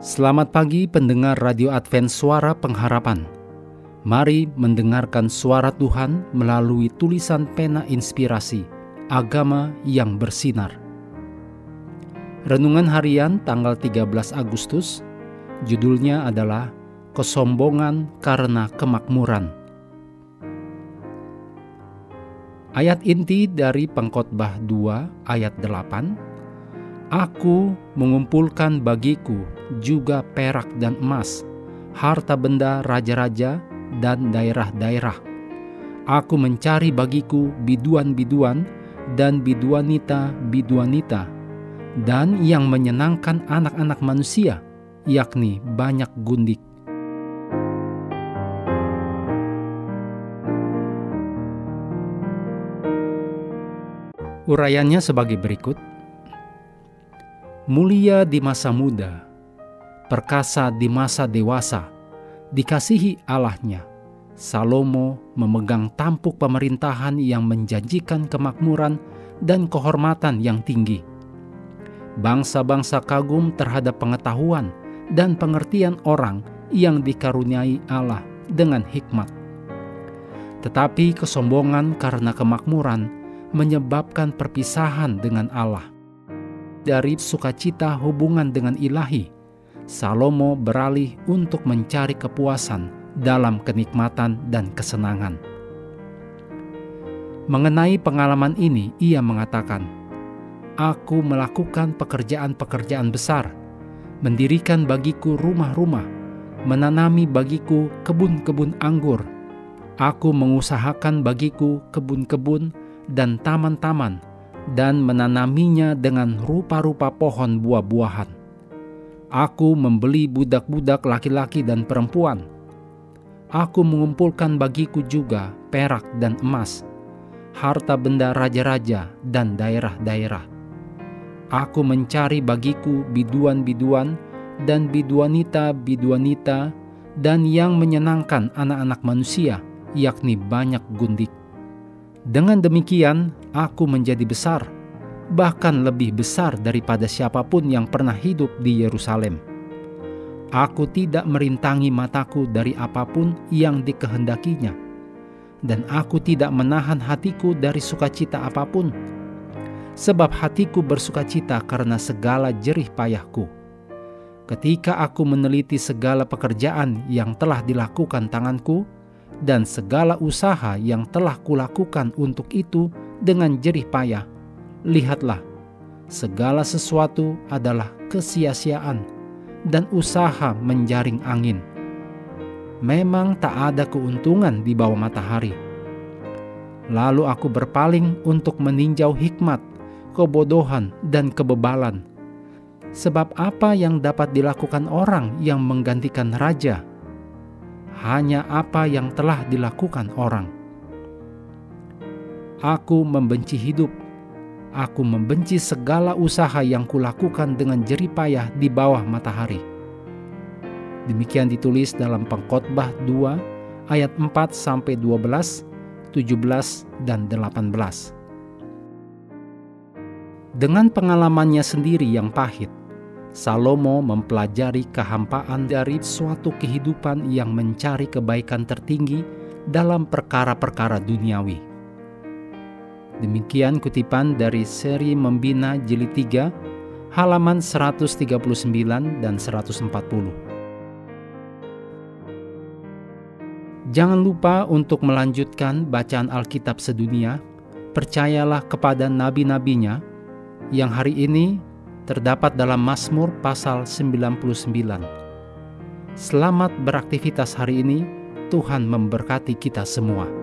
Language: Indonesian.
Selamat pagi pendengar Radio Advent Suara Pengharapan. Mari mendengarkan suara Tuhan melalui tulisan pena inspirasi Agama yang bersinar. Renungan harian tanggal 13 Agustus, judulnya adalah Kesombongan karena Kemakmuran. Ayat inti dari Pengkhotbah 2 ayat 8 Aku mengumpulkan bagiku juga perak dan emas, harta benda raja-raja dan daerah-daerah. Aku mencari bagiku biduan-biduan dan biduanita-biduanita, dan yang menyenangkan anak-anak manusia, yakni banyak gundik. Urayanya sebagai berikut mulia di masa muda, perkasa di masa dewasa, dikasihi Allahnya. Salomo memegang tampuk pemerintahan yang menjanjikan kemakmuran dan kehormatan yang tinggi. Bangsa-bangsa kagum terhadap pengetahuan dan pengertian orang yang dikaruniai Allah dengan hikmat. Tetapi kesombongan karena kemakmuran menyebabkan perpisahan dengan Allah dari sukacita hubungan dengan ilahi, Salomo beralih untuk mencari kepuasan dalam kenikmatan dan kesenangan. Mengenai pengalaman ini, ia mengatakan, "Aku melakukan pekerjaan-pekerjaan besar, mendirikan bagiku rumah-rumah, menanami bagiku kebun-kebun anggur. Aku mengusahakan bagiku kebun-kebun dan taman-taman." Dan menanaminya dengan rupa-rupa pohon buah-buahan. Aku membeli budak-budak laki-laki dan perempuan. Aku mengumpulkan bagiku juga perak dan emas, harta benda raja-raja dan daerah-daerah. Aku mencari bagiku biduan-biduan dan biduanita-biduanita dan yang menyenangkan anak-anak manusia, yakni banyak gundik. Dengan demikian, aku menjadi besar, bahkan lebih besar daripada siapa pun yang pernah hidup di Yerusalem. Aku tidak merintangi mataku dari apa pun yang dikehendakinya, dan aku tidak menahan hatiku dari sukacita apa pun, sebab hatiku bersukacita karena segala jerih payahku. Ketika aku meneliti segala pekerjaan yang telah dilakukan tanganku, dan segala usaha yang telah kulakukan untuk itu dengan jerih payah, lihatlah, segala sesuatu adalah kesia-siaan dan usaha menjaring angin. Memang tak ada keuntungan di bawah matahari. Lalu aku berpaling untuk meninjau hikmat, kebodohan, dan kebebalan. Sebab apa yang dapat dilakukan orang yang menggantikan raja hanya apa yang telah dilakukan orang. Aku membenci hidup. Aku membenci segala usaha yang kulakukan dengan jeripayah di bawah matahari. Demikian ditulis dalam Pengkhotbah 2 ayat 4 sampai 12, 17 dan 18. Dengan pengalamannya sendiri yang pahit, Salomo mempelajari kehampaan dari suatu kehidupan yang mencari kebaikan tertinggi dalam perkara-perkara duniawi. Demikian kutipan dari seri Membina Jilid 3, halaman 139 dan 140. Jangan lupa untuk melanjutkan bacaan Alkitab sedunia. Percayalah kepada nabi-nabinya yang hari ini terdapat dalam Mazmur pasal 99. Selamat beraktivitas hari ini, Tuhan memberkati kita semua.